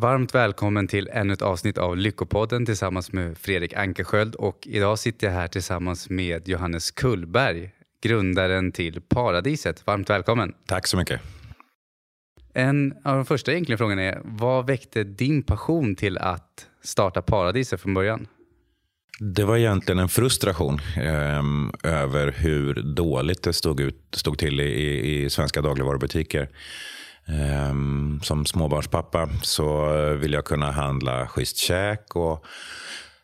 Varmt välkommen till ännu ett avsnitt av Lyckopodden tillsammans med Fredrik Ankersköld och idag sitter jag här tillsammans med Johannes Kullberg, grundaren till Paradiset. Varmt välkommen. Tack så mycket. En av de första egentligen frågorna är, vad väckte din passion till att starta Paradiset från början? Det var egentligen en frustration eh, över hur dåligt det stod, ut, stod till i, i svenska dagligvarubutiker. Eh, som småbarnspappa så vill jag kunna handla schysst käk. Och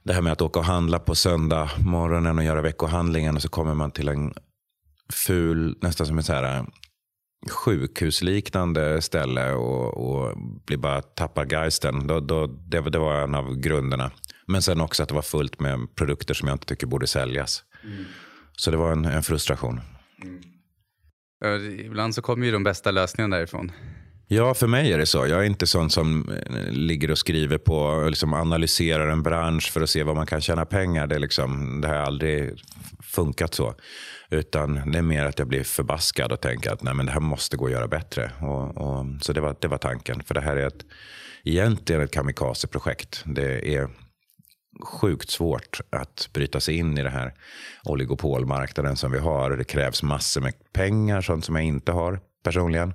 det här med att åka och handla på söndag morgonen och göra veckohandlingen och så kommer man till en ful, nästan som en så här sjukhusliknande ställe och, och blir bara tappar geisten. Då, då, det, det var en av grunderna. Men sen också att det var fullt med produkter som jag inte tycker borde säljas. Mm. Så det var en, en frustration. Mm. Ibland så kommer ju de bästa lösningarna därifrån. Ja, för mig är det så. Jag är inte sån som eh, ligger och skriver på och liksom analyserar en bransch för att se vad man kan tjäna pengar. Det, liksom, det har aldrig funkat så. Utan det är mer att jag blir förbaskad och tänker att Nej, men det här måste gå att göra bättre. Och, och, så det var, det var tanken. För det här är ett, egentligen ett kamikazeprojekt. Det är sjukt svårt att bryta sig in i den här oligopolmarknaden som vi har. Det krävs massor med pengar, sånt som jag inte har personligen.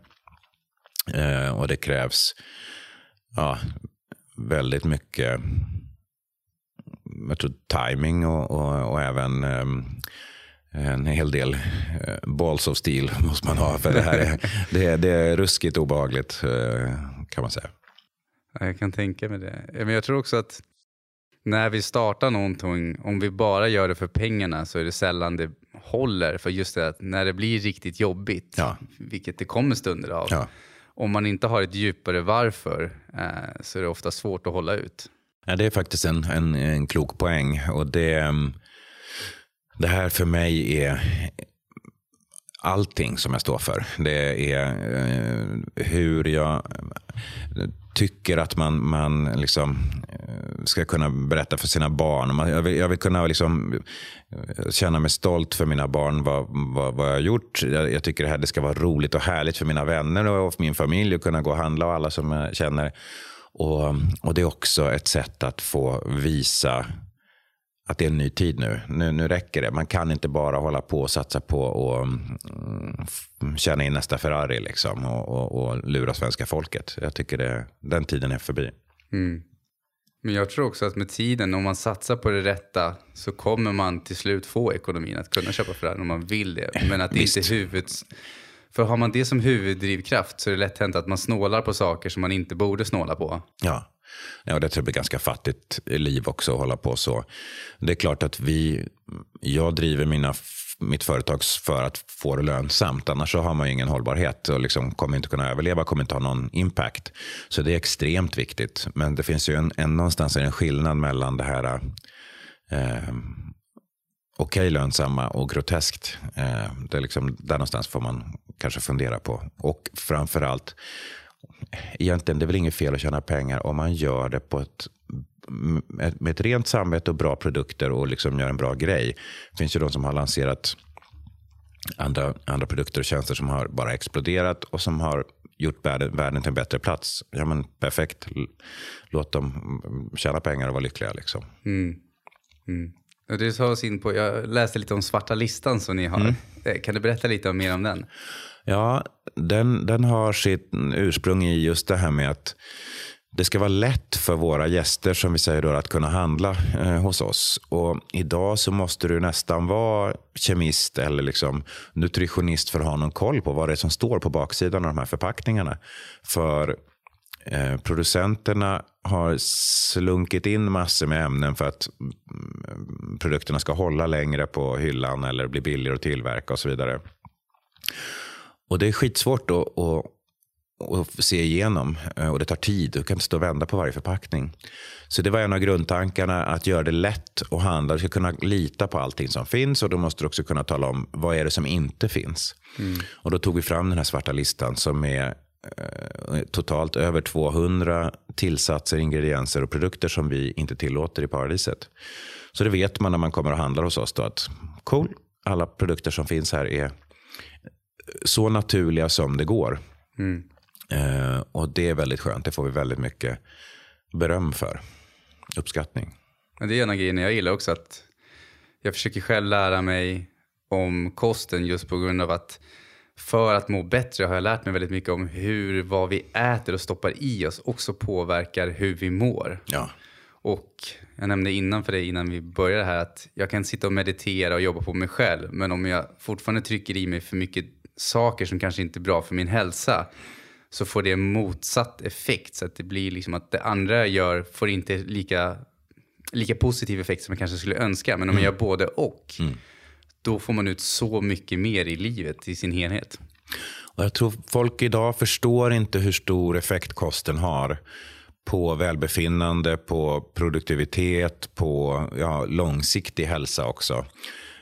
Eh, och det krävs ja, väldigt mycket jag tror, timing och, och, och även eh, en hel del eh, balls of steel måste man ha. För det här är, det är, det är ruskigt obehagligt eh, kan man säga. Jag kan tänka mig det. Men jag tror också att när vi startar någonting, om vi bara gör det för pengarna så är det sällan det håller. För just det att när det blir riktigt jobbigt, ja. vilket det kommer stunder av, ja. om man inte har ett djupare varför eh, så är det ofta svårt att hålla ut. Ja, det är faktiskt en, en, en klok poäng. Och det, mm, det här för mig är allting som jag står för. Det är eh, hur jag tycker att man, man liksom eh, ska kunna berätta för sina barn. Jag vill, jag vill kunna liksom eh, känna mig stolt för mina barn, vad, vad, vad jag har gjort. Jag, jag, tycker det här det ska vara roligt och härligt för mina vänner och för min familj att kunna gå och handla och alla som jag känner. Och, och det är också ett sätt att få visa att det är en ny tid nu. nu. Nu räcker det. Man kan inte bara hålla på och satsa på och mm, tjäna in nästa Ferrari liksom, och, och, och, lura svenska folket. Jag tycker det, den tiden är förbi. Mm. Men jag tror också att med tiden, om man satsar på det rätta, så kommer man till slut få ekonomin att kunna köpa Ferrari om man vill det. Men att det inte är huvuds... För har man det som huvuddrivkraft så är det lätt hänt att man snålar på saker som man inte borde snåla på. Ja. Ja, det tror jag blir ganska fattigt liv också att hålla på så. Det är klart att vi, jag driver mina, mitt företag för att få det lönsamt. Annars så har man ju ingen hållbarhet och liksom kommer inte kunna överleva, kommer inte ha någon impact. Så det är extremt viktigt. Men det finns ju en, en någonstans en skillnad mellan det här eh, okej okay, lönsamma och groteskt. Eh, det är liksom, där någonstans får man kanske fundera på. Och framförallt egentligen det är väl inget fel att tjäna pengar om man gör det på ett med ett rent samvete och bra produkter och liksom gör en bra grej. Det finns ju de som har lanserat andra, andra produkter och tjänster som har bara exploderat och som har gjort världen, världen till en bättre plats. Ja, men perfekt. Låt dem tjäna pengar och vara lyckliga. Liksom. Mm. Mm. Du sa oss in på, jag läste lite om svarta listan som ni har. Mm. Eh, kan du berätta lite mer om den? Ja, den, den har sitt ursprung i just det här med att det ska vara lätt för våra gäster som vi säger då, att kunna handla eh, hos oss. Och idag så måste du nästan vara kemist eller liksom nutritionist för att ha någon koll på vad det är som står på baksidan av de här förpackningarna. För eh, producenterna har slunkit in massor med ämnen för att mm, produkterna ska hålla längre på hyllan eller bli billigare att tillverka och så vidare. Och det är skitsvårt att, att, att se igenom eh, och det tar tid. Du kan inte stå och vända på varje förpackning. Så det var en av grundtankarna, att göra det lätt att handla. Du ska kunna lita på allting som finns och då måste du också kunna tala om vad är det som inte finns. Mm. Och då tog vi fram den här svarta listan som är eh, totalt över 200 tillsatser, ingredienser och produkter som vi inte tillåter i paradiset. Så det vet man när man kommer och handlar hos oss då att cool, alla produkter som finns här är så naturliga som det går. Mm. Eh, och det är väldigt skönt. Det får vi väldigt mycket beröm för. Uppskattning. Men det är en av grejerna jag gillar också. att Jag försöker själv lära mig om kosten just på grund av att för att må bättre har jag lärt mig väldigt mycket om hur vad vi äter och stoppar i oss också påverkar hur vi mår. Ja. Och jag nämnde innan för dig, innan vi började här, att jag kan sitta och meditera och jobba på mig själv. Men om jag fortfarande trycker i mig för mycket saker som kanske inte är bra för min hälsa så får det motsatt effekt. Så att det blir liksom att det andra jag gör får inte lika, lika positiv effekt som jag kanske skulle önska. Men om jag gör både och, då får man ut så mycket mer i livet i sin helhet. Och jag tror folk idag förstår inte hur stor effekt kosten har på välbefinnande, på produktivitet, på ja, långsiktig hälsa också.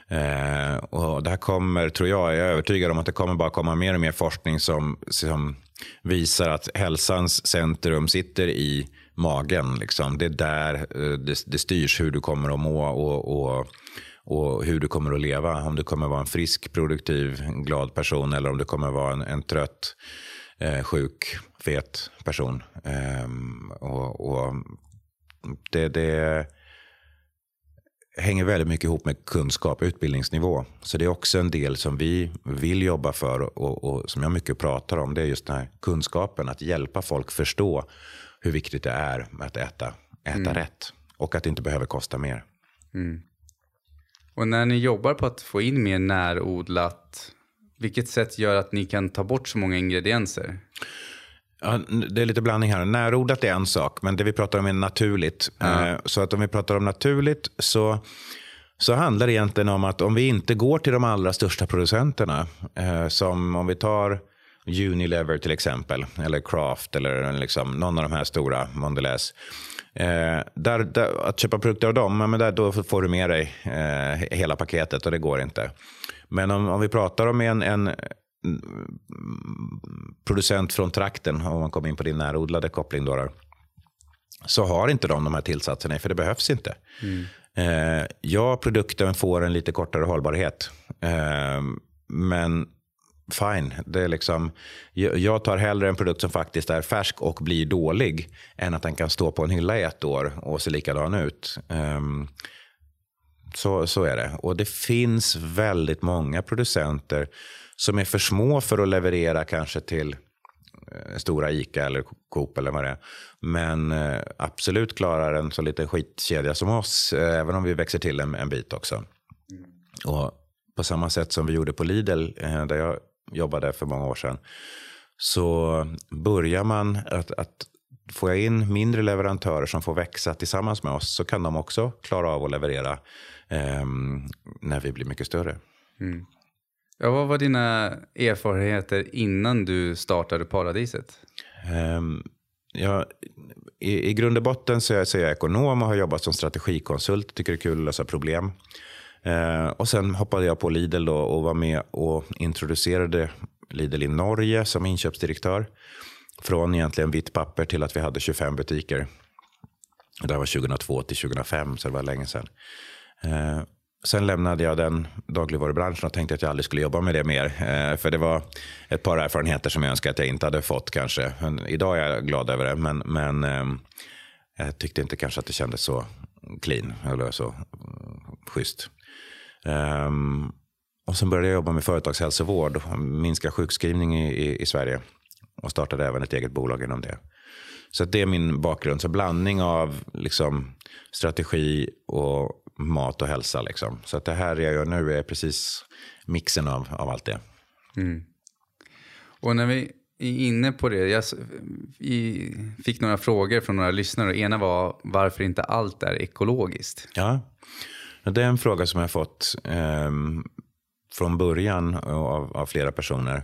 Eh, och det här kommer, tror jag, jag är övertygad om att det kommer bara komma mer och mer forskning som, som visar att hälsans centrum sitter i magen. Liksom. Det är där eh, det, det styrs hur du kommer att må och, och, och hur du kommer att leva. Om du kommer att vara en frisk, produktiv, glad person eller om du kommer att vara en, en trött, eh, sjuk, fet person. Eh, och, och det, det hänger väldigt mycket ihop med kunskap, utbildningsnivå. Så det är också en del som vi vill jobba för och, och, som jag mycket pratar om. Det är just den här kunskapen, att hjälpa folk förstå hur viktigt det är att äta, äta rätt. Och att det inte behöver kosta mer. Och när ni jobbar på att få in mer närodlat, vilket sätt gör att ni kan ta bort så många ingredienser? Ja, det är lite blandning här. Närodlat är en sak, men det vi pratar om är naturligt. Eh, Så att om vi pratar om naturligt så, så handlar det egentligen om att om vi inte går till de allra största producenterna, eh, som om vi tar Unilever till exempel, eller Kraft eller liksom någon av de här stora, Mondelez. Eh, där, där, att köpa produkter av dem, ja, men där, då får du med dig eh, hela paketet och det går inte. Men om, om vi pratar om en, en producent från trakten, om man kommer in på din närodlade koppling, då, då, så har inte de de här tillsatserna för det behövs inte. Eh, ja, produkten får en lite kortare hållbarhet. Eh, men fine, det är liksom, jag, jag tar hellre en produkt som faktiskt är färsk och blir dålig än att den kan stå på en hylla i ett år och se likadan ut. Eh, så, så är det. Och det finns väldigt många producenter som är för små för att leverera kanske till eh, stora ICA eller Coop eller vad det är. Men eh, absolut klarar en så liten skitkedja som oss, eh, även om vi växer till en, en bit också. Och på samma sätt som vi gjorde på Lidl, där jag jobbade för många år sedan, så börjar man att, att Får jag in mindre leverantörer som får växa tillsammans med oss så kan de också klara av att leverera eh, när vi blir mycket större. Ja, vad var dina erfarenheter innan du startade Paradiset? Um, ja, i, I grund och botten så är, jag, så är jag ekonom och har jobbat som strategikonsult. Tycker det är kul att lösa problem. Uh, och sen hoppade jag på Lidl då och var med och introducerade Lidl i Norge som inköpsdirektör. Från egentligen vitt papper till att vi hade 25 butiker. Det här var 2002 till 2005, så det var länge sedan. Uh, sen lämnade jag den dagligvarubranschen och tänkte att jag aldrig skulle jobba med det mer. Eh, för det var ett par erfarenheter som jag önskar att jag inte hade fått kanske. Men idag är jag glad över det, men, men eh, jag tyckte inte kanske att det kändes så clean eller så eh, schysst. Um, och sen började jag jobba med företagshälsovård och minska sjukskrivning i, i, i Sverige. Och startade även ett eget bolag inom det. Så det är min bakgrund. Så blandning av liksom, strategi och mat och hälsa. Liksom. Så att det här jag gör nu är precis mixen av, av allt det. Och när vi är inne på det, jag fick några frågor från några lyssnare. Ena var varför inte allt är ekologiskt? Ja, och det är en fråga som jag har fått ehm, från början av, av flera personer.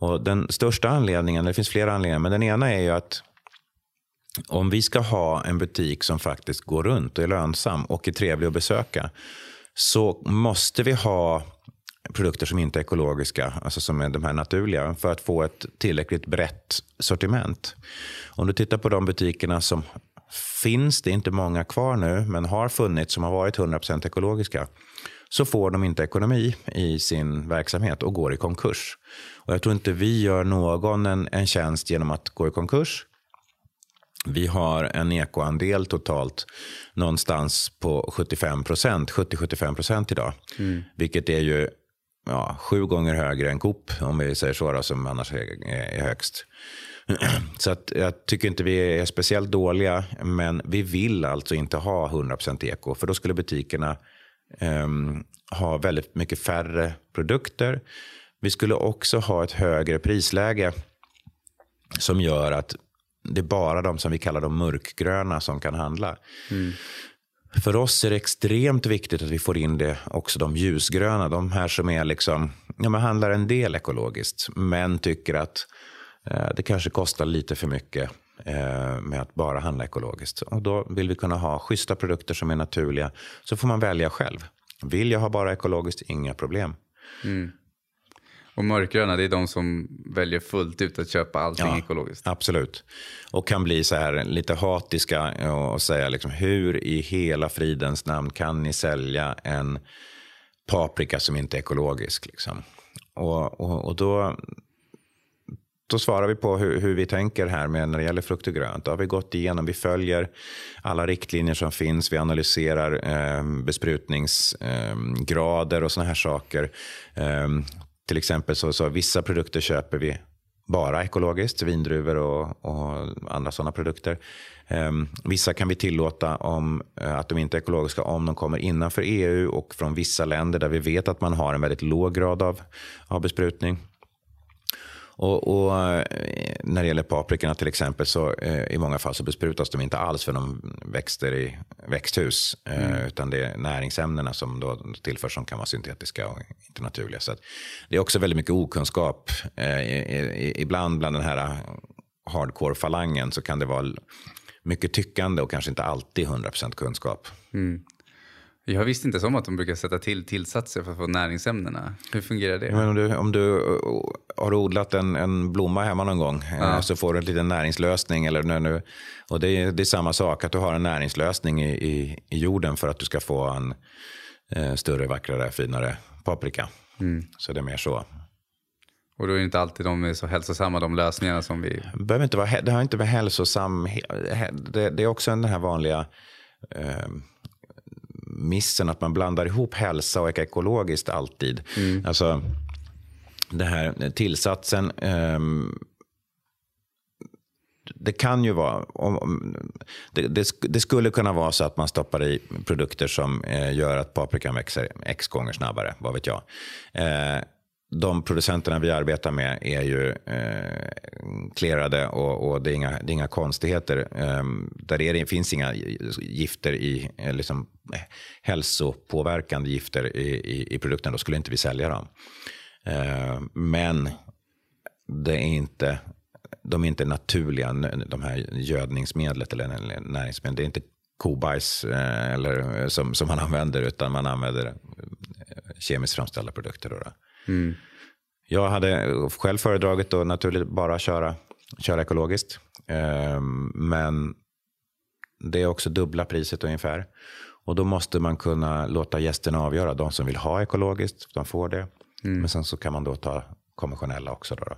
Och den största anledningen, det finns flera anledningar, men den ena är ju att om vi ska ha en butik som faktiskt går runt och är lönsam och är trevlig att besöka så måste vi ha produkter som inte är ekologiska, alltså som är de här naturliga, för att få ett tillräckligt brett sortiment. Om du tittar på de butikerna som finns, det är inte många kvar nu, men har funnits som har varit 100% ekologiska, så får de inte ekonomi i sin verksamhet och går i konkurs. Och jag tror inte vi gör någon en, en tjänst genom att gå i konkurs. Vi har en ekoandel totalt någonstans på 75 procent, 70-75 procent idag. Mm. Vilket är ju ja, sju gånger högre än Coop, om vi säger så, då, som annars är, är högst. Så att jag tycker inte vi är speciellt dåliga, men vi vill alltså inte ha 100% eko, för då skulle butikerna um, ha väldigt mycket färre produkter. Vi skulle också ha ett högre prisläge som gör att det är bara de som vi kallar de mörkgröna som kan handla. Mm. För oss är det extremt viktigt att vi får in det också de ljusgröna. De här som är liksom, ja, man handlar en del ekologiskt, men tycker att eh, det kanske kostar lite för mycket eh, med att bara handla ekologiskt. Och då vill vi kunna ha schyssta produkter som är naturliga. Så får man välja själv. Vill jag ha bara ekologiskt, inga problem. Mm. Och mörkgröna, det är de som väljer fullt ut att köpa allting ja, ekologiskt. Absolut. Och kan bli så här lite hatiska och säga liksom, hur i hela fridens namn kan ni sälja en paprika som inte är ekologisk? Liksom? Och, och, och då, då svarar vi på hur, hur, vi tänker här med när det gäller frukt och grönt. Då har vi gått igenom, vi följer alla riktlinjer som finns. Vi analyserar eh, besprutningsgrader eh, och såna här saker. Eh, till exempel så, så vissa produkter köper vi bara ekologiskt, vindruvor och, och andra sådana produkter. Um, vissa kan vi tillåta om, uh, att de inte är ekologiska om de kommer innanför EU och från vissa länder där vi vet att man har en väldigt låg grad av, av besprutning. Och, och, eh, när det gäller paprikorna till exempel så eh, i många fall så besprutas de inte alls för de växter i växthus. Eh, mm. Utan det är näringsämnena som då tillförs som kan vara syntetiska och inte naturliga. Så det är också väldigt mycket okunskap. Ibland bland den här hardcore-falangen så kan det vara mycket tyckande och kanske inte alltid 100% kunskap. Mm. Jag visste inte om att de brukar sätta till tillsatser för att få näringsämnena. Hur fungerar det? Men om, du, om du har odlat en, en blomma hemma någon gång eh, ja. så får du en liten näringslösning. Eller nu, och det är, det är samma sak, att du har en näringslösning i, i, i jorden för att du ska få en eh, större, vackrare, finare paprika. Mm. Så det är mer så. Och då är det inte alltid de är så hälsosamma, de lösningarna som vi... Det, behöver inte vara, det har inte med hälsosam... Det, det är också den här vanliga... Eh, missen att man blandar ihop hälsa och ekologiskt alltid. Mm. Alltså, det här tillsatsen. Um, det kan ju vara, om, det, det, det, skulle kunna vara så att man stoppar i produkter som eh, gör att paprikan växer x gånger snabbare, vad vet jag. Eh, de producenterna vi arbetar med är ju eh, och, och det, är inga, det är inga konstigheter. Eh, där är det finns inga gifter i, eh, liksom, hälsopåverkande gifter i, i, i produkten. Då skulle inte vi sälja dem. Eh, men det är inte, de är inte naturliga, de här gödningsmedlet eller näringsmedel. Det är inte kobajs eh, eller, som, som man använder utan man använder kemiskt framställda produkter. Då. Mm. Jag hade själv föredragit att naturligt bara köra, köra ekologiskt. Men det är också dubbla priset ungefär. Och då måste man kunna låta gästerna avgöra. De som vill ha ekologiskt, de får det. Mm. Men sen så kan man då ta konventionella också. Då, då.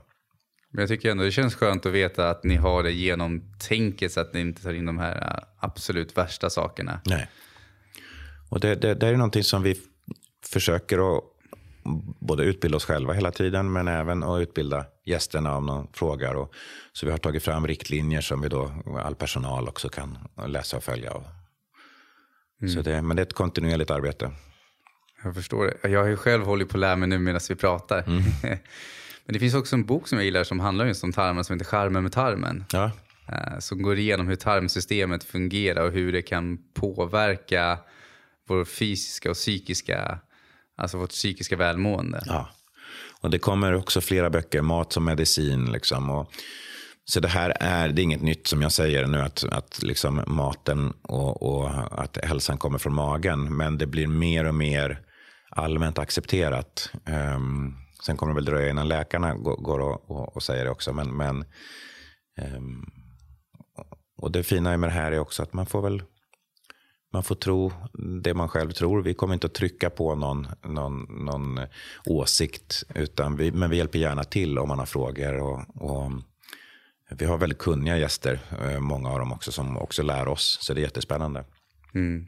Men jag tycker ändå det känns skönt att veta att ni har det genomtänket så att ni inte tar in de här äh, absolut värsta sakerna. Nej. Och det, det, det är någonting som vi försöker att både utbilda oss själva hela tiden men även att utbilda gästerna om någon frågar. Och, så vi har tagit fram riktlinjer som vi då, all personal också kan läsa och följa av. Mm. Så det, men det är ett kontinuerligt arbete. Jag förstår det. Jag har ju själv hållit på att lära mig nu medan vi pratar. Mm. men det finns också en bok som jag gillar som handlar just om tarmen som heter Charmen med tarmen. Ja. Eh, som går igenom hur tarmsystemet fungerar och hur det kan påverka vår fysiska och psykiska Alltså vårt psykiska välmående. Ja. Och det kommer också flera böcker, Mat som medicin. Liksom, och, så det här är, det är inget nytt som jag säger nu, att, att liksom maten och, och att hälsan kommer från magen. Men det blir mer och mer allmänt accepterat. Um, sen kommer det väl dröja innan läkarna går, går och, och, och, säger det också. Men, men um, och det fina med det här är också att man får väl man får tro det man själv tror. Vi kommer inte att trycka på någon, någon, någon åsikt. Utan vi, men vi hjälper gärna till om man har frågor. Och, och vi har väldigt kunniga gäster, eh, många av dem också, som också lär oss. Så det är jättespännande. Mm.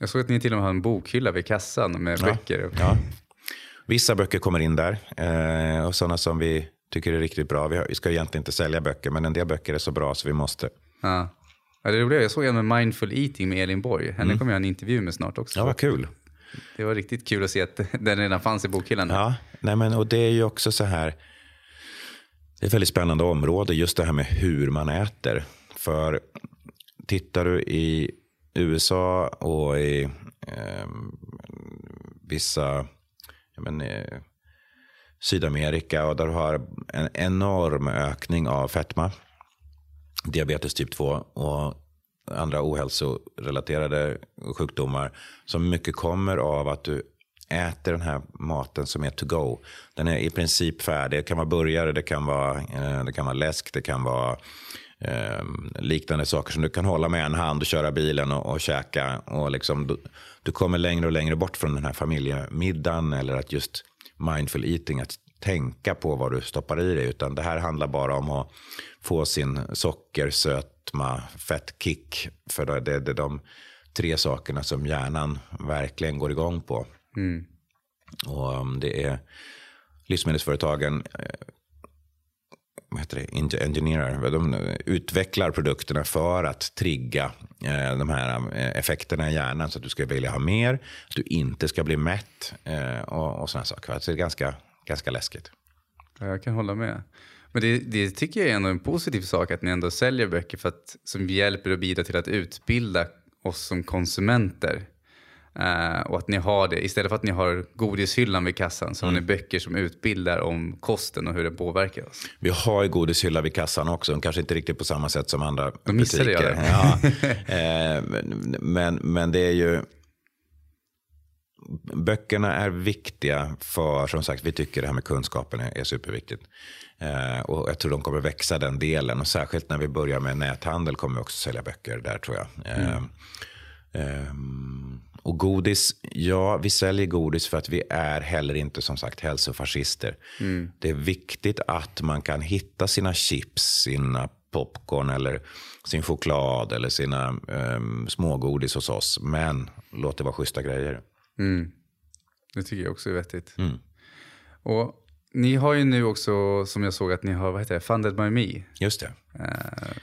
Jag såg att ni till och med har en bokhylla vid kassan med Ja, böcker. Ja. Vissa böcker kommer in där. Eh, och sådana som vi tycker är riktigt bra. Vi, har, vi ska egentligen inte sälja böcker, men en del böcker är så bra så vi måste. Ja. Ja, det roliga, jag såg en med Mindful Eating med Elin Borg. Henne kommer jag ha en intervju med snart också. Mm. Ja, vad kul. Det var riktigt kul att se att den redan fanns i bokhyllan. Ja, nej men, och det är ju också så här. Det är ett väldigt spännande område, just det här med hur man äter. För tittar du i USA och i eh, vissa jag men, eh, Sydamerika och där du har en enorm ökning av fetma, diabetes typ 2 och andra ohälsorelaterade sjukdomar som mycket kommer av att du äter den här maten som är to go. Den är i princip färdig. Det kan vara burgare, det kan vara, eh, det kan vara läsk, det kan vara eh, liknande saker som du kan hålla med en hand och köra bilen och, och käka. Och liksom, du, du kommer längre och längre bort från den här familjemiddagen eller att just mindful eating, att tänka på vad du stoppar i dig. Utan det här handlar bara om att få sin socker, sötma, fettkick. För det, det, det är de tre sakerna som hjärnan verkligen går igång på. Och um, det är livsmedelsföretagen eh, vad heter det, engineerar, de utvecklar produkterna för att trigga eh, de här eh, effekterna i hjärnan så att du ska vilja ha mer, att du inte ska bli mätt eh, och, och sådana saker. Så det är ganska, ganska läskigt. Ja, jag kan hålla med. Men det, det tycker jag är ändå en positiv sak att ni ändå säljer böcker för att, som hjälper och bidrar till att utbilda oss som konsumenter. Eh, och att ni har det, istället för att ni har godishyllan vid kassan så har ni böcker som utbildar om kosten och hur den påverkar oss. Vi har ju godishylla vid kassan också, kanske inte riktigt på samma sätt som andra Då missade jag butiker. det. Ja. Eh, men, men det är ju... Böckerna är viktiga för, som sagt, vi tycker det här med kunskapen är, är superviktigt. Eh, och jag tror de kommer växa den delen. Och särskilt när vi börjar med näthandel kommer vi också sälja böcker där tror jag. Eh, ehm, och godis, ja vi säljer godis för att vi är heller inte som sagt hälsofascister. Det är viktigt att man kan hitta sina chips, sina popcorn eller sin choklad eller sina um, smågodis hos oss. Men låt det vara schyssta grejer. Det tycker jag också är vettigt. Mm. Och ni har ju nu också, som jag såg att ni har, vad heter det, Funded by Me. Just det. Det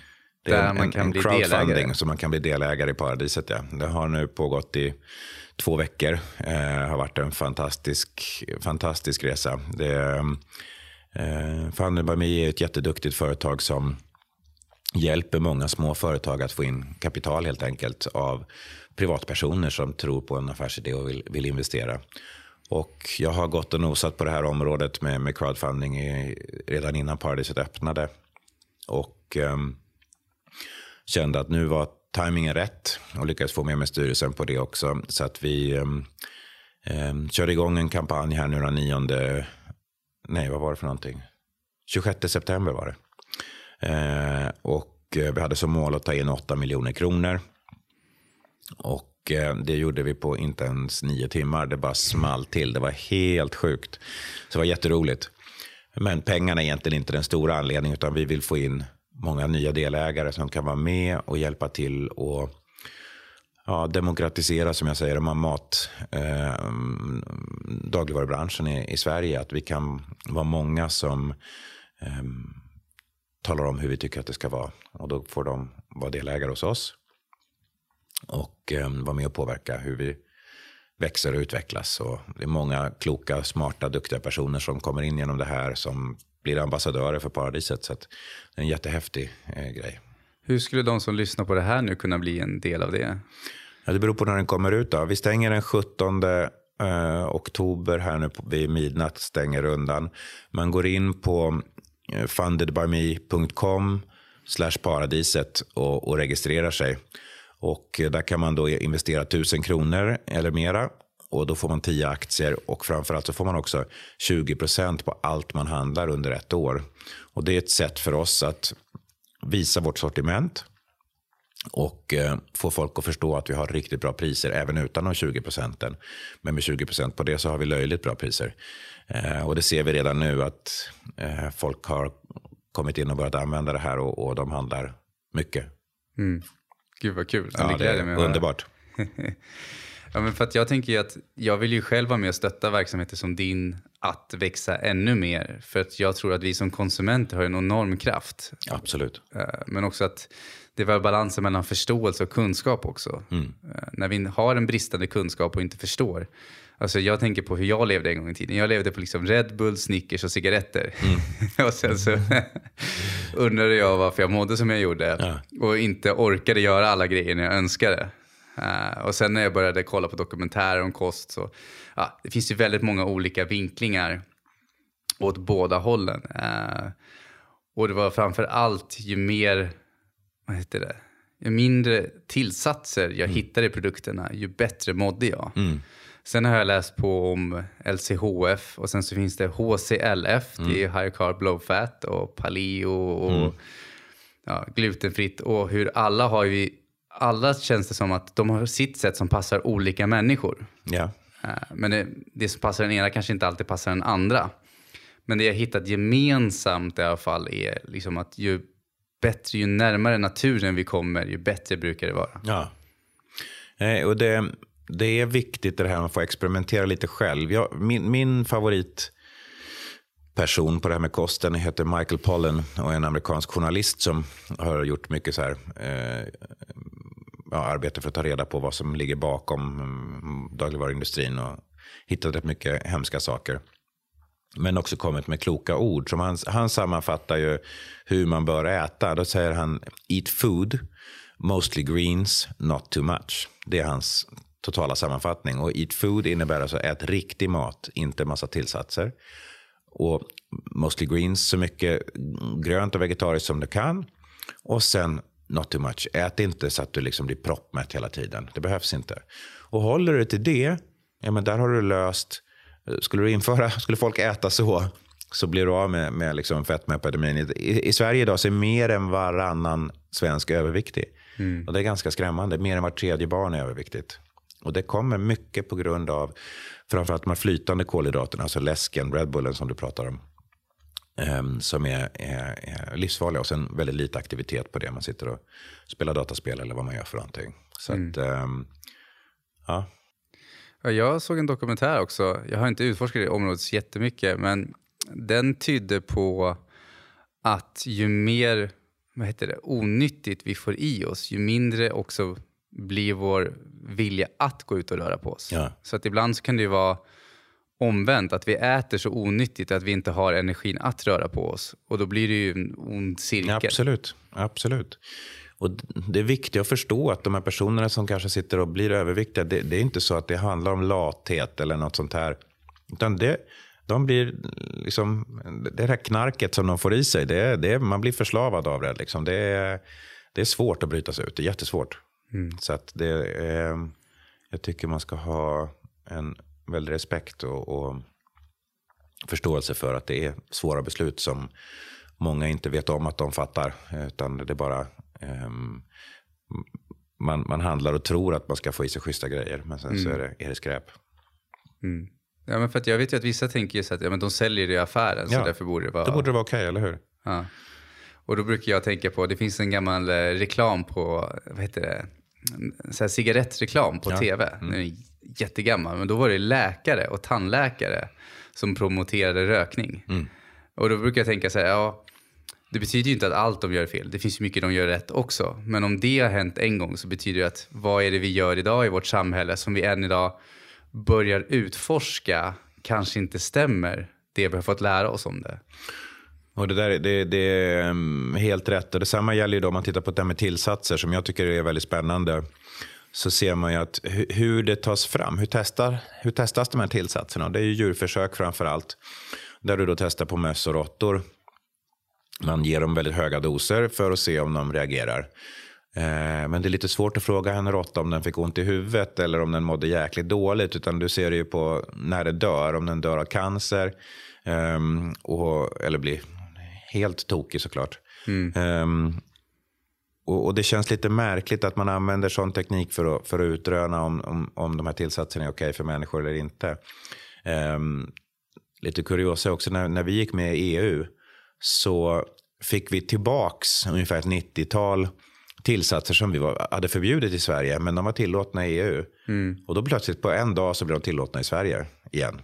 där man kan en bli crowdfunding delägare. så man kan bli delägare i Paradiset. Ja. Det har nu pågått i två veckor. Eh, har varit en fantastisk, fantastisk resa. Det, eh, by Me är ett jätteduktigt företag som hjälper många små företag att få in kapital helt enkelt av privatpersoner som tror på en affärsidé och vill, vill investera. Och jag har gått och nosat på det här området med, med crowdfunding i, redan innan Paradiset öppnade. Och ehm, kände att nu var tajmingen rätt och lyckades få med mig styrelsen på det också. Så att vi um, um, körde igång en kampanj här nu den 9, nej vad var det för någonting? 26 september var det. Eh, och eh, vi hade som mål att ta in 8 miljoner kronor. Och eh, det gjorde vi på inte ens nio timmar. Det bara small till. Det var helt sjukt. Så det var jätteroligt. Men pengarna är egentligen inte den stora anledningen utan vi vill få in många nya delägare som kan vara med och hjälpa till och ja, demokratisera, som jag säger, de här mat, eh, dagligvarubranschen i, i Sverige. Att vi kan vara många som eh, talar om hur vi tycker att det ska vara. Och då får de vara delägare hos oss och eh, vara med och påverka hur vi växer och utvecklas. Och det är många kloka, smarta, duktiga personer som kommer in genom det här som blir ambassadörer för Paradiset. Så det är en jättehäftig eh, grej. Hur skulle de som lyssnar på det här nu kunna bli en del av det? Ja, det beror på när den kommer ut. Då. Vi stänger den 17 eh, oktober här nu på, vid midnatt. Stänger rundan. Man går in på eh, fundedbyme.com slash paradiset och, och registrerar sig. Och eh, där kan man då investera 1000 kronor eller mera. Och då får man 10 aktier och framförallt så får man också 20 procent på allt man handlar under ett år. Och det är ett sätt för oss att visa vårt sortiment och eh, få folk att förstå att vi har riktigt bra priser även utan de 20 procenten. Men med 20 procent på det så har vi löjligt bra priser. Eh, och det ser vi redan nu att eh, folk har kommit in och börjat använda det här och, och de handlar mycket. Mm. Gud vad kul. Ja, det är underbart. ja, men för att jag tänker ju att jag vill ju själv vara med och stötta verksamheter som din att växa ännu mer. För att jag tror att vi som konsumenter har en enorm kraft. Absolut. Eh, men också att det var balansen mellan förståelse och kunskap också. Mm. Eh, när vi har en bristande kunskap och inte förstår. Alltså jag tänker på hur jag levde en gång i tiden. Jag levde på liksom Red Bull, Snickers och cigaretter. Mm. och sen så undrade jag varför jag mådde som jag gjorde. Ja. Och inte orkade göra alla grejer jag önskade. Uh, och sen när jag började kolla på dokumentärer om kost så ja, det finns ju väldigt många olika vinklingar åt båda hållen. Uh, och det var framför allt ju mer vad heter det? Ju mindre tillsatser jag mm. hittade i produkterna, ju bättre mådde jag. Mm. Sen har jag läst på om LCHF och sen så finns det HCLF, mm. det är High Carb Low Fat och Paleo och mm. ja, glutenfritt och hur alla har ju, alla känns det som att de har sitt sätt som passar olika människor. Ja. Eh, men det, det som passar den ena kanske inte alltid passar den andra. Men det jag hittat gemensamt i alla fall är liksom att ju bättre, ju närmare naturen vi kommer, ju bättre brukar det vara. Ja. Eh, och det, det är viktigt det här med att få experimentera lite själv. Jag, min, min favorit person på det här med kosten heter Michael Pollen och är en amerikansk journalist som har gjort mycket så här, eh, ja, arbete för att ta reda på vad som ligger bakom mm, dagligvaruindustrin och hittat rätt mycket hemska saker. Men också kommit med kloka ord. Som han, han sammanfattar ju hur man bör äta. Då säger han eat food, mostly greens, not too much. Det är hans totala sammanfattning. Och eat food innebär alltså ät riktig mat, inte massa tillsatser. Och mostly greens, så mycket grönt och vegetariskt som du kan. Och sen not too much. Ät inte så att du liksom blir proppmätt hela tiden. Det behövs inte. Och håller du till det, ja men där har du löst skulle du införa, skulle folk äta så, så blir du av med, med liksom fetmaepidemin. I, I Sverige idag så är mer än varannan svensk överviktig. Mm. Och det är ganska skrämmande. Mer än var tredje barn är överviktigt. Och det kommer mycket på grund av framförallt de här flytande kolhydraterna, alltså läsken, Red Bullen som du pratar om. Um, som är, är, är, livsfarliga och sen väldigt lite aktivitet på det. Man sitter och spelar dataspel eller vad man gör för någonting. Så mm. att, um, ja, jag såg en dokumentär också. Jag har inte utforskat det området så jättemycket, men den tydde på att ju mer vad heter det, onyttigt vi får i oss, ju mindre också blir vår vilja att gå ut och röra på oss. Ja. Så att ibland så kan det ju vara omvänt, att vi äter så onyttigt att vi inte har energin att röra på oss. Och då blir det ju en ond cirkel. absolut, absolut. Och det är viktigt att förstå att de här personerna som kanske sitter och blir överviktiga, det, det är inte så att det handlar om lathet eller något sånt här. Utan det, de blir liksom, det här knarket som de får i sig, det, det, man blir förslavad av det. Liksom. Det, är, det är svårt att bryta sig ut, det är jättesvårt. Mm. Så att det är, jag tycker man ska ha en väldig respekt och, och förståelse för att det är svåra beslut som många inte vet om att de fattar. Utan det är bara Um, man, man handlar och tror att man ska få i sig schyssta grejer, men sen mm. så är det, är det skräp. Mm. Ja, men för jag vet ju att vissa tänker så att ja, men de säljer det i affären, ja, så därför borde det vara... Då borde det vara okej, okay, eller hur? Ja. Och då brukar jag tänka på, det finns en gammal eh, reklam på, vad heter det, så här cigarettreklam på ja. tv. Mm. Den är jättegammal, men då var det läkare och tandläkare som promoterade rökning. Mm. Och då brukar jag tänka så här, ja, det betyder ju inte att allt de gör är fel. Det finns ju mycket de gör rätt också. Men om det har hänt en gång så betyder det att vad är det vi gör idag i vårt samhälle som vi än idag börjar utforska kanske inte stämmer det vi har fått lära oss om det. Och det, där, det, det är mm, helt rätt. Och detsamma gäller ju då om man tittar på det här med tillsatser som jag tycker är väldigt spännande. Så ser man ju att hur det tas fram. Hur, testar, hur testas de här tillsatserna? Det är ju djurförsök framför allt. Där du då testar på möss och råttor. Man ger dem väldigt höga doser för att se om de reagerar. Eh, men det är lite svårt att fråga en råtta om den fick ont i huvudet eller om den mådde jäkligt dåligt. Utan du ser det ju på när det dör, om den dör av cancer. Um, och, eller blir helt tokig såklart. Mm. Um, och, och, det känns lite märkligt att man använder sån teknik för att, för att utröna om, om, om de här tillsatserna är okej okay för människor eller inte. Um, lite kuriosa också, när, när vi gick med i EU så fick vi tillbaks ungefär ett 90-tal tillsatser som vi var, hade förbjudit i Sverige, men de var tillåtna i EU. Mm. Och då plötsligt på en dag så blev de tillåtna i Sverige igen.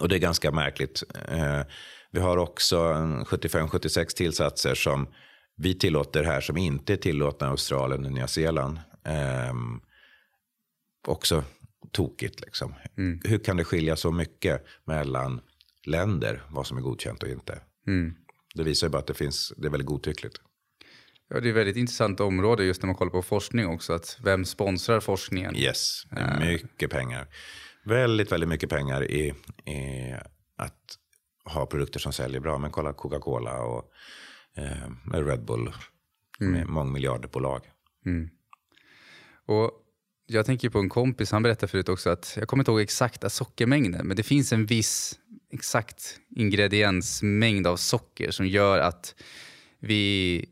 Och det är ganska märkligt. Eh, vi har också 75-76 tillsatser som vi tillåter här som inte är tillåtna i Australien och Nya Zeeland. Eh, också tokigt liksom. Mm. Hur kan det skilja så mycket mellan länder vad som är godkänt och inte? Mm. Det visar ju bara att det finns, det är väldigt godtyckligt. Ja, det är ett väldigt intressant område just när man kollar på forskning också. Att vem sponsrar forskningen? Yes, det är mycket pengar. Väldigt, väldigt mycket pengar i, i att ha produkter som säljer bra. Men kolla Coca-Cola och eh, Red Bull mm. med mångmiljardbolag. Mm. Och jag tänker på en kompis, han berättade förut också att, jag kommer inte ihåg exakta sockermängden, men det finns en viss exakt ingrediensmängd av socker som gör att vi...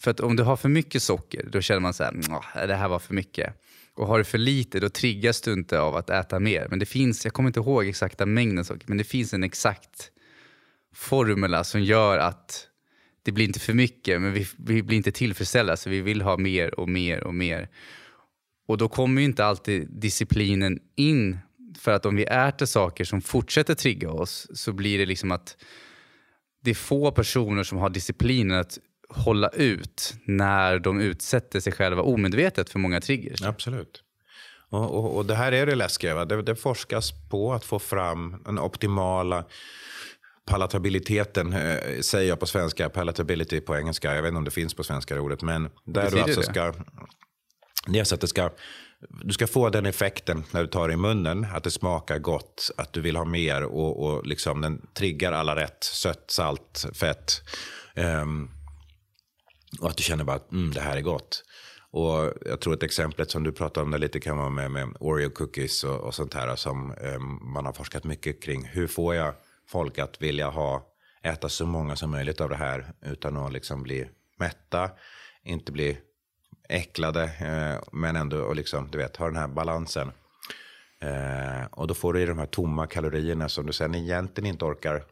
För att om du har för mycket socker, då känner man så här, det här var för mycket. Och har du för lite, då triggas du inte av att äta mer. Men det finns, jag kommer inte ihåg exakta mängden socker, men det finns en exakt formula som gör att det blir inte för mycket, men vi, vi blir inte tillfredsställda, så vi vill ha mer och mer och mer. Och då kommer ju inte alltid disciplinen in. För att om vi äter saker som fortsätter trigga oss så blir det liksom att det är få personer som har disciplinen att hålla ut när de utsätter sig själva omedvetet för många triggers. Absolut. Och, och, och det här är det läskiga. Det, det, forskas på att få fram den optimala palatabiliteten, eh, säger jag på svenska, palatability på engelska. Jag vet inte om det finns på svenska ordet. Men där du alltså det? ska det så att det ska, du ska få den effekten när du tar det i munnen, att det smakar gott, att du vill ha mer och, och liksom den triggar alla rätt, sött, salt, fett. Um, och att du känner bara att mm, det här är gott. Och jag tror att exemplet som du pratade om där lite kan vara med, med Oreo cookies och, och sånt här som um, man har forskat mycket kring. Hur får jag folk att vilja ha, äta så många som möjligt av det här utan att liksom bli mätta, inte bli äcklade, eh, men ändå och liksom, du vet, ha den här balansen. Eh, och då får du i de här tomma kalorierna som du sen egentligen inte orkar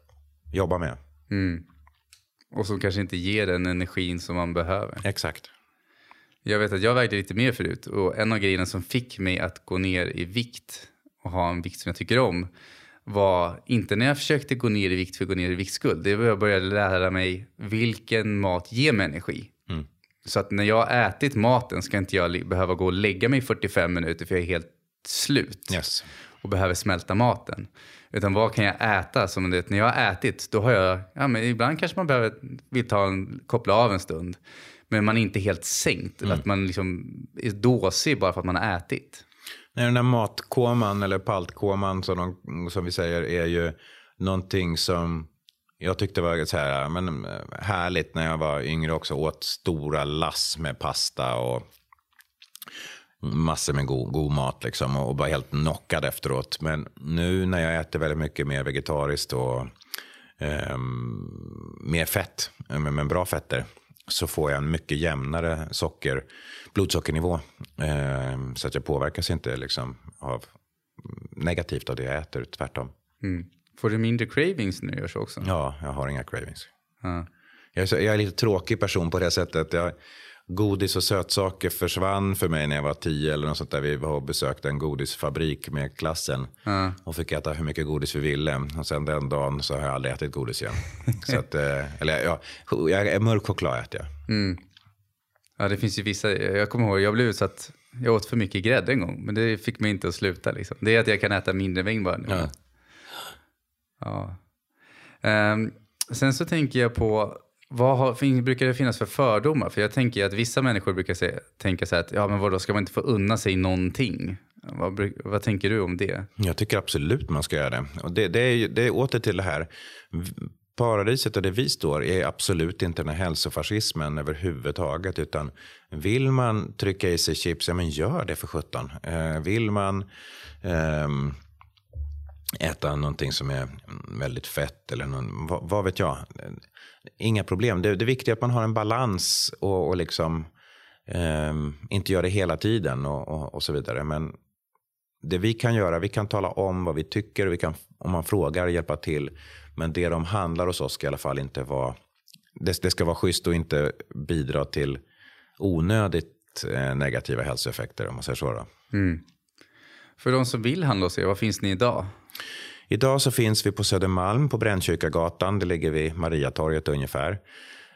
jobba med. Mm. Och som kanske inte ger den energin som man behöver. Exakt. Jag vet att jag vägde lite mer förut och en av grejerna som fick mig att gå ner i vikt och ha en vikt som jag tycker om var inte när jag försökte gå ner i vikt för att gå ner i viktskuld. Det var jag började lära mig vilken mat ger mig energi. Mm. Så att när jag har ätit maten ska inte jag behöva gå och lägga mig i 45 minuter för jag är helt slut. Yes. Och behöver smälta maten. Utan vad kan jag äta? Som det, när jag har ätit, då har jag, ja men ibland kanske man behöver, vill ta en, koppla av en stund. Men man är inte helt sänkt. Mm. Att man liksom är dåsig bara för att man har ätit. Nej, den där matkoman eller paltkoman som, de, som vi säger är ju någonting som jag tyckte var så här, men, eh, härligt när jag var yngre också. Åt stora lass med pasta och massor med god, god mat liksom. Och var helt knockad efteråt. Men nu när jag äter väldigt mycket mer vegetariskt och eh, mer fett, men, men bra fetter. Så får jag en mycket jämnare socker, blodsockernivå. Eh, så att jag påverkas inte liksom, av negativt av det jag äter, tvärtom. Mm. Får du mindre cravings när du gör så också? Ja, jag har inga cravings. Ja. Jag, är så, jag är en lite tråkig person på det sättet. Jag, godis och sötsaker försvann för mig när jag var tio eller något sånt där. Vi var och besökte en godisfabrik med klassen ja. och fick äta hur mycket godis vi ville. Och sen den dagen så har jag aldrig ätit godis igen. så att, eh, eller ja, jag, mörk choklad äter jag. Mm. Ja, det finns ju vissa. Jag kommer ihåg, jag blev utsatt. Jag åt för mycket grädde en gång, men det fick mig inte att sluta. Liksom. Det är att jag kan äta mindre mängd bara nu. Ja. Ja. Um, sen så tänker jag på, vad har, brukar det finnas för fördomar? För jag tänker att vissa människor brukar se, tänka så här att, ja men vadå, ska man inte få unna sig någonting? Vad, vad tänker du om det? Jag tycker absolut man ska göra det. Och det, det, är, det är åter till det här. Paradiset och det vi står är absolut inte den här hälsofascismen överhuvudtaget. Utan vill man trycka i sig chips, ja men gör det för sjutton. Eh, vill man eh, äta någonting som är väldigt fett eller någon, vad, vad vet jag. Inga problem. Det, det viktiga är att man har en balans och, och liksom eh, inte gör det hela tiden och, och, och, så vidare. Men det vi kan göra, vi kan tala om vad vi tycker, vi kan, om man frågar, hjälpa till. Men det de handlar hos oss ska i alla fall inte vara, det, det ska vara schysst och inte bidra till onödigt eh, negativa hälsoeffekter om man säger så. Mm. För de som vill handla hos er, var finns ni idag? Idag så finns vi på Södermalm på Brännkyrkagatan. Det ligger vid Mariatorget ungefär.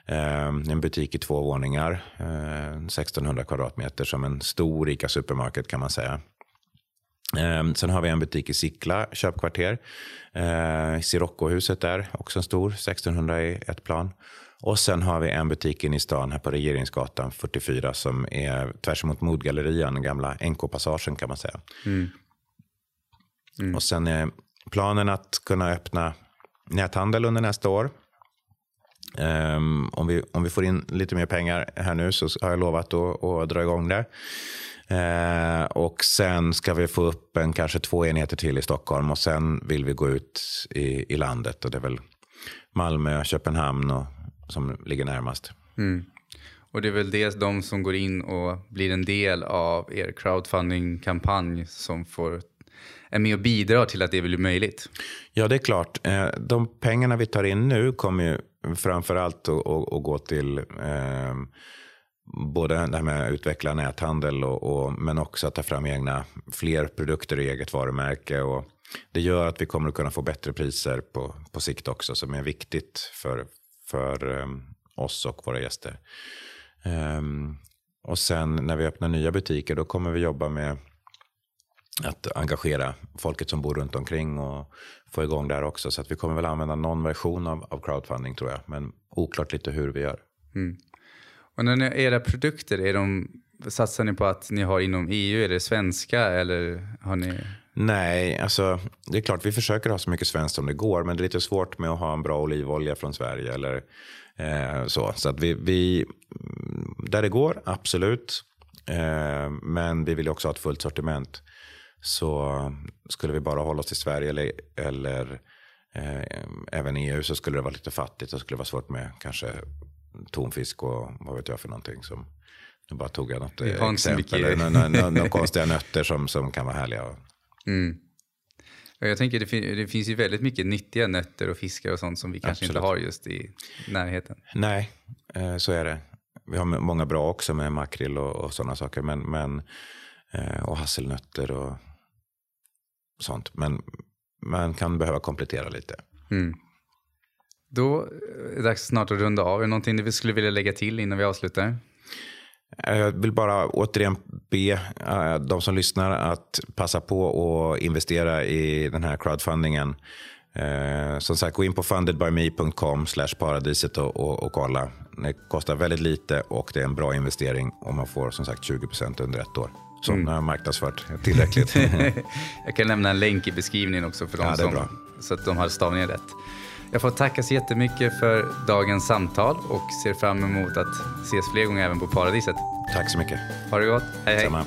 Ehm, en butik i två våningar, ehm, 1600 kvadratmeter som en stor ICA Supermarket kan man säga. Ehm, sen har vi en butik i Sickla köpkvarter. Sirocco-huset där, också en stor, 1600 i ett plan. Och sen har vi en butik inne i stan här på Regeringsgatan 44 som är tvärs emot Modgallerian, gamla NK-passagen kan man säga. Mm. Mm. Och sen är planen att kunna öppna näthandel under nästa år. Um, om, vi, om vi får in lite mer pengar här nu så har jag lovat att, att dra igång det. Uh, och sen ska vi få upp en kanske två enheter till i Stockholm och sen vill vi gå ut i, i landet. Och det är väl Malmö, Köpenhamn och, som ligger närmast. Mm. Och det är väl dels de som går in och blir en del av er crowdfunding-kampanj som får är med och bidrar till att det blir möjligt. Ja, det är klart. Eh, de pengarna vi tar in nu kommer ju framför allt att, att gå till eh, både det här med att utveckla näthandel och, och, men också att ta fram egna fler produkter i eget varumärke. Och det gör att vi kommer att kunna få bättre priser på, på sikt också som är viktigt för, för eh, oss och våra gäster. Um, och sen när vi öppnar nya butiker då kommer vi jobba med att engagera folket som bor runt omkring och få igång det här också. Så att vi kommer väl använda någon version av, av crowdfunding tror jag. Men oklart lite hur vi gör. Mm. Och när ni, era produkter, är de, satsar ni på att ni har inom EU? Är det svenska eller har ni? Nej, alltså det är klart vi försöker ha så mycket svenskt som det går. Men det är lite svårt med att ha en bra olivolja från Sverige. Eller, eh, så så att vi, vi, där det går, absolut. Eh, men vi vill också ha ett fullt sortiment. Så skulle vi bara hålla oss till Sverige eller, eller eh, även EU så skulle det vara lite fattigt. Det skulle vara svårt med kanske tonfisk och vad vet jag för någonting. Som, nu bara tog jag något exempel. Några konstiga nötter som, som kan vara härliga. Mm. Jag tänker det, fin det, finns ju väldigt mycket nyttiga nötter och fiskar och sånt som vi kanske Absolut. inte har just i närheten. Nej, eh, så är det. Vi har många bra också med makrill och, och sådana saker. Men, men, eh, och hasselnötter och sånt. Men man kan behöva komplettera lite. Mm. Då är det dags snart att runda av. Är det någonting vi skulle vilja lägga till innan vi avslutar? Jag vill bara återigen be eh, de som lyssnar att passa på att investera i den här crowdfundingen. Eh, som sagt, gå in på fundedbyme.com paradiset och, och, och, kolla. Det kostar väldigt lite och det är en bra investering och man får som sagt 20% under ett år. Så mm. har marknadsfört tillräckligt. jag kan lämna en länk i beskrivningen också för de ja, som, så att de har stavningen rätt. Jag får tacka så jättemycket för dagens samtal och ser fram emot att ses fler gånger även på Paradiset. Tack så mycket. Ha det gott. Hej hej. Samma.